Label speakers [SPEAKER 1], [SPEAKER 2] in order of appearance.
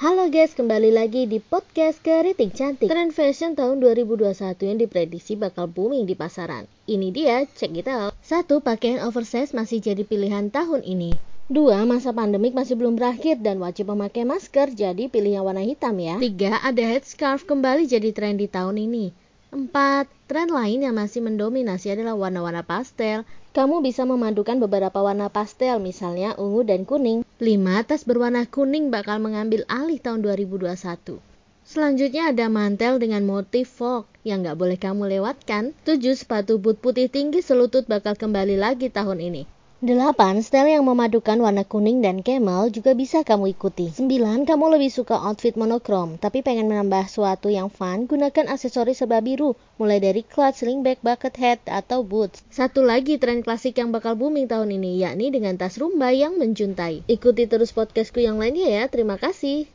[SPEAKER 1] Halo guys, kembali lagi di podcast Keriting Cantik. Trend fashion tahun 2021 yang diprediksi bakal booming di pasaran. Ini dia, check it out. Satu, pakaian oversize masih jadi pilihan tahun ini. Dua, masa pandemik masih belum berakhir dan wajib memakai masker, jadi pilih yang warna hitam ya. Tiga, ada headscarf kembali jadi tren di tahun ini. Empat, tren lain yang masih mendominasi adalah warna-warna pastel. Kamu bisa memadukan beberapa warna pastel, misalnya ungu dan kuning. 5. Tas berwarna kuning bakal mengambil alih tahun 2021. Selanjutnya ada mantel dengan motif folk yang nggak boleh kamu lewatkan. 7. Sepatu boot putih tinggi selutut bakal kembali lagi tahun ini. 8. Style yang memadukan warna kuning dan camel juga bisa kamu ikuti. 9. Kamu lebih suka outfit monokrom, tapi pengen menambah sesuatu yang fun, gunakan aksesoris serba biru, mulai dari clutch, sling bag, bucket hat, atau boots. Satu lagi tren klasik yang bakal booming tahun ini, yakni dengan tas rumba yang menjuntai. Ikuti terus podcastku yang lainnya ya, terima kasih.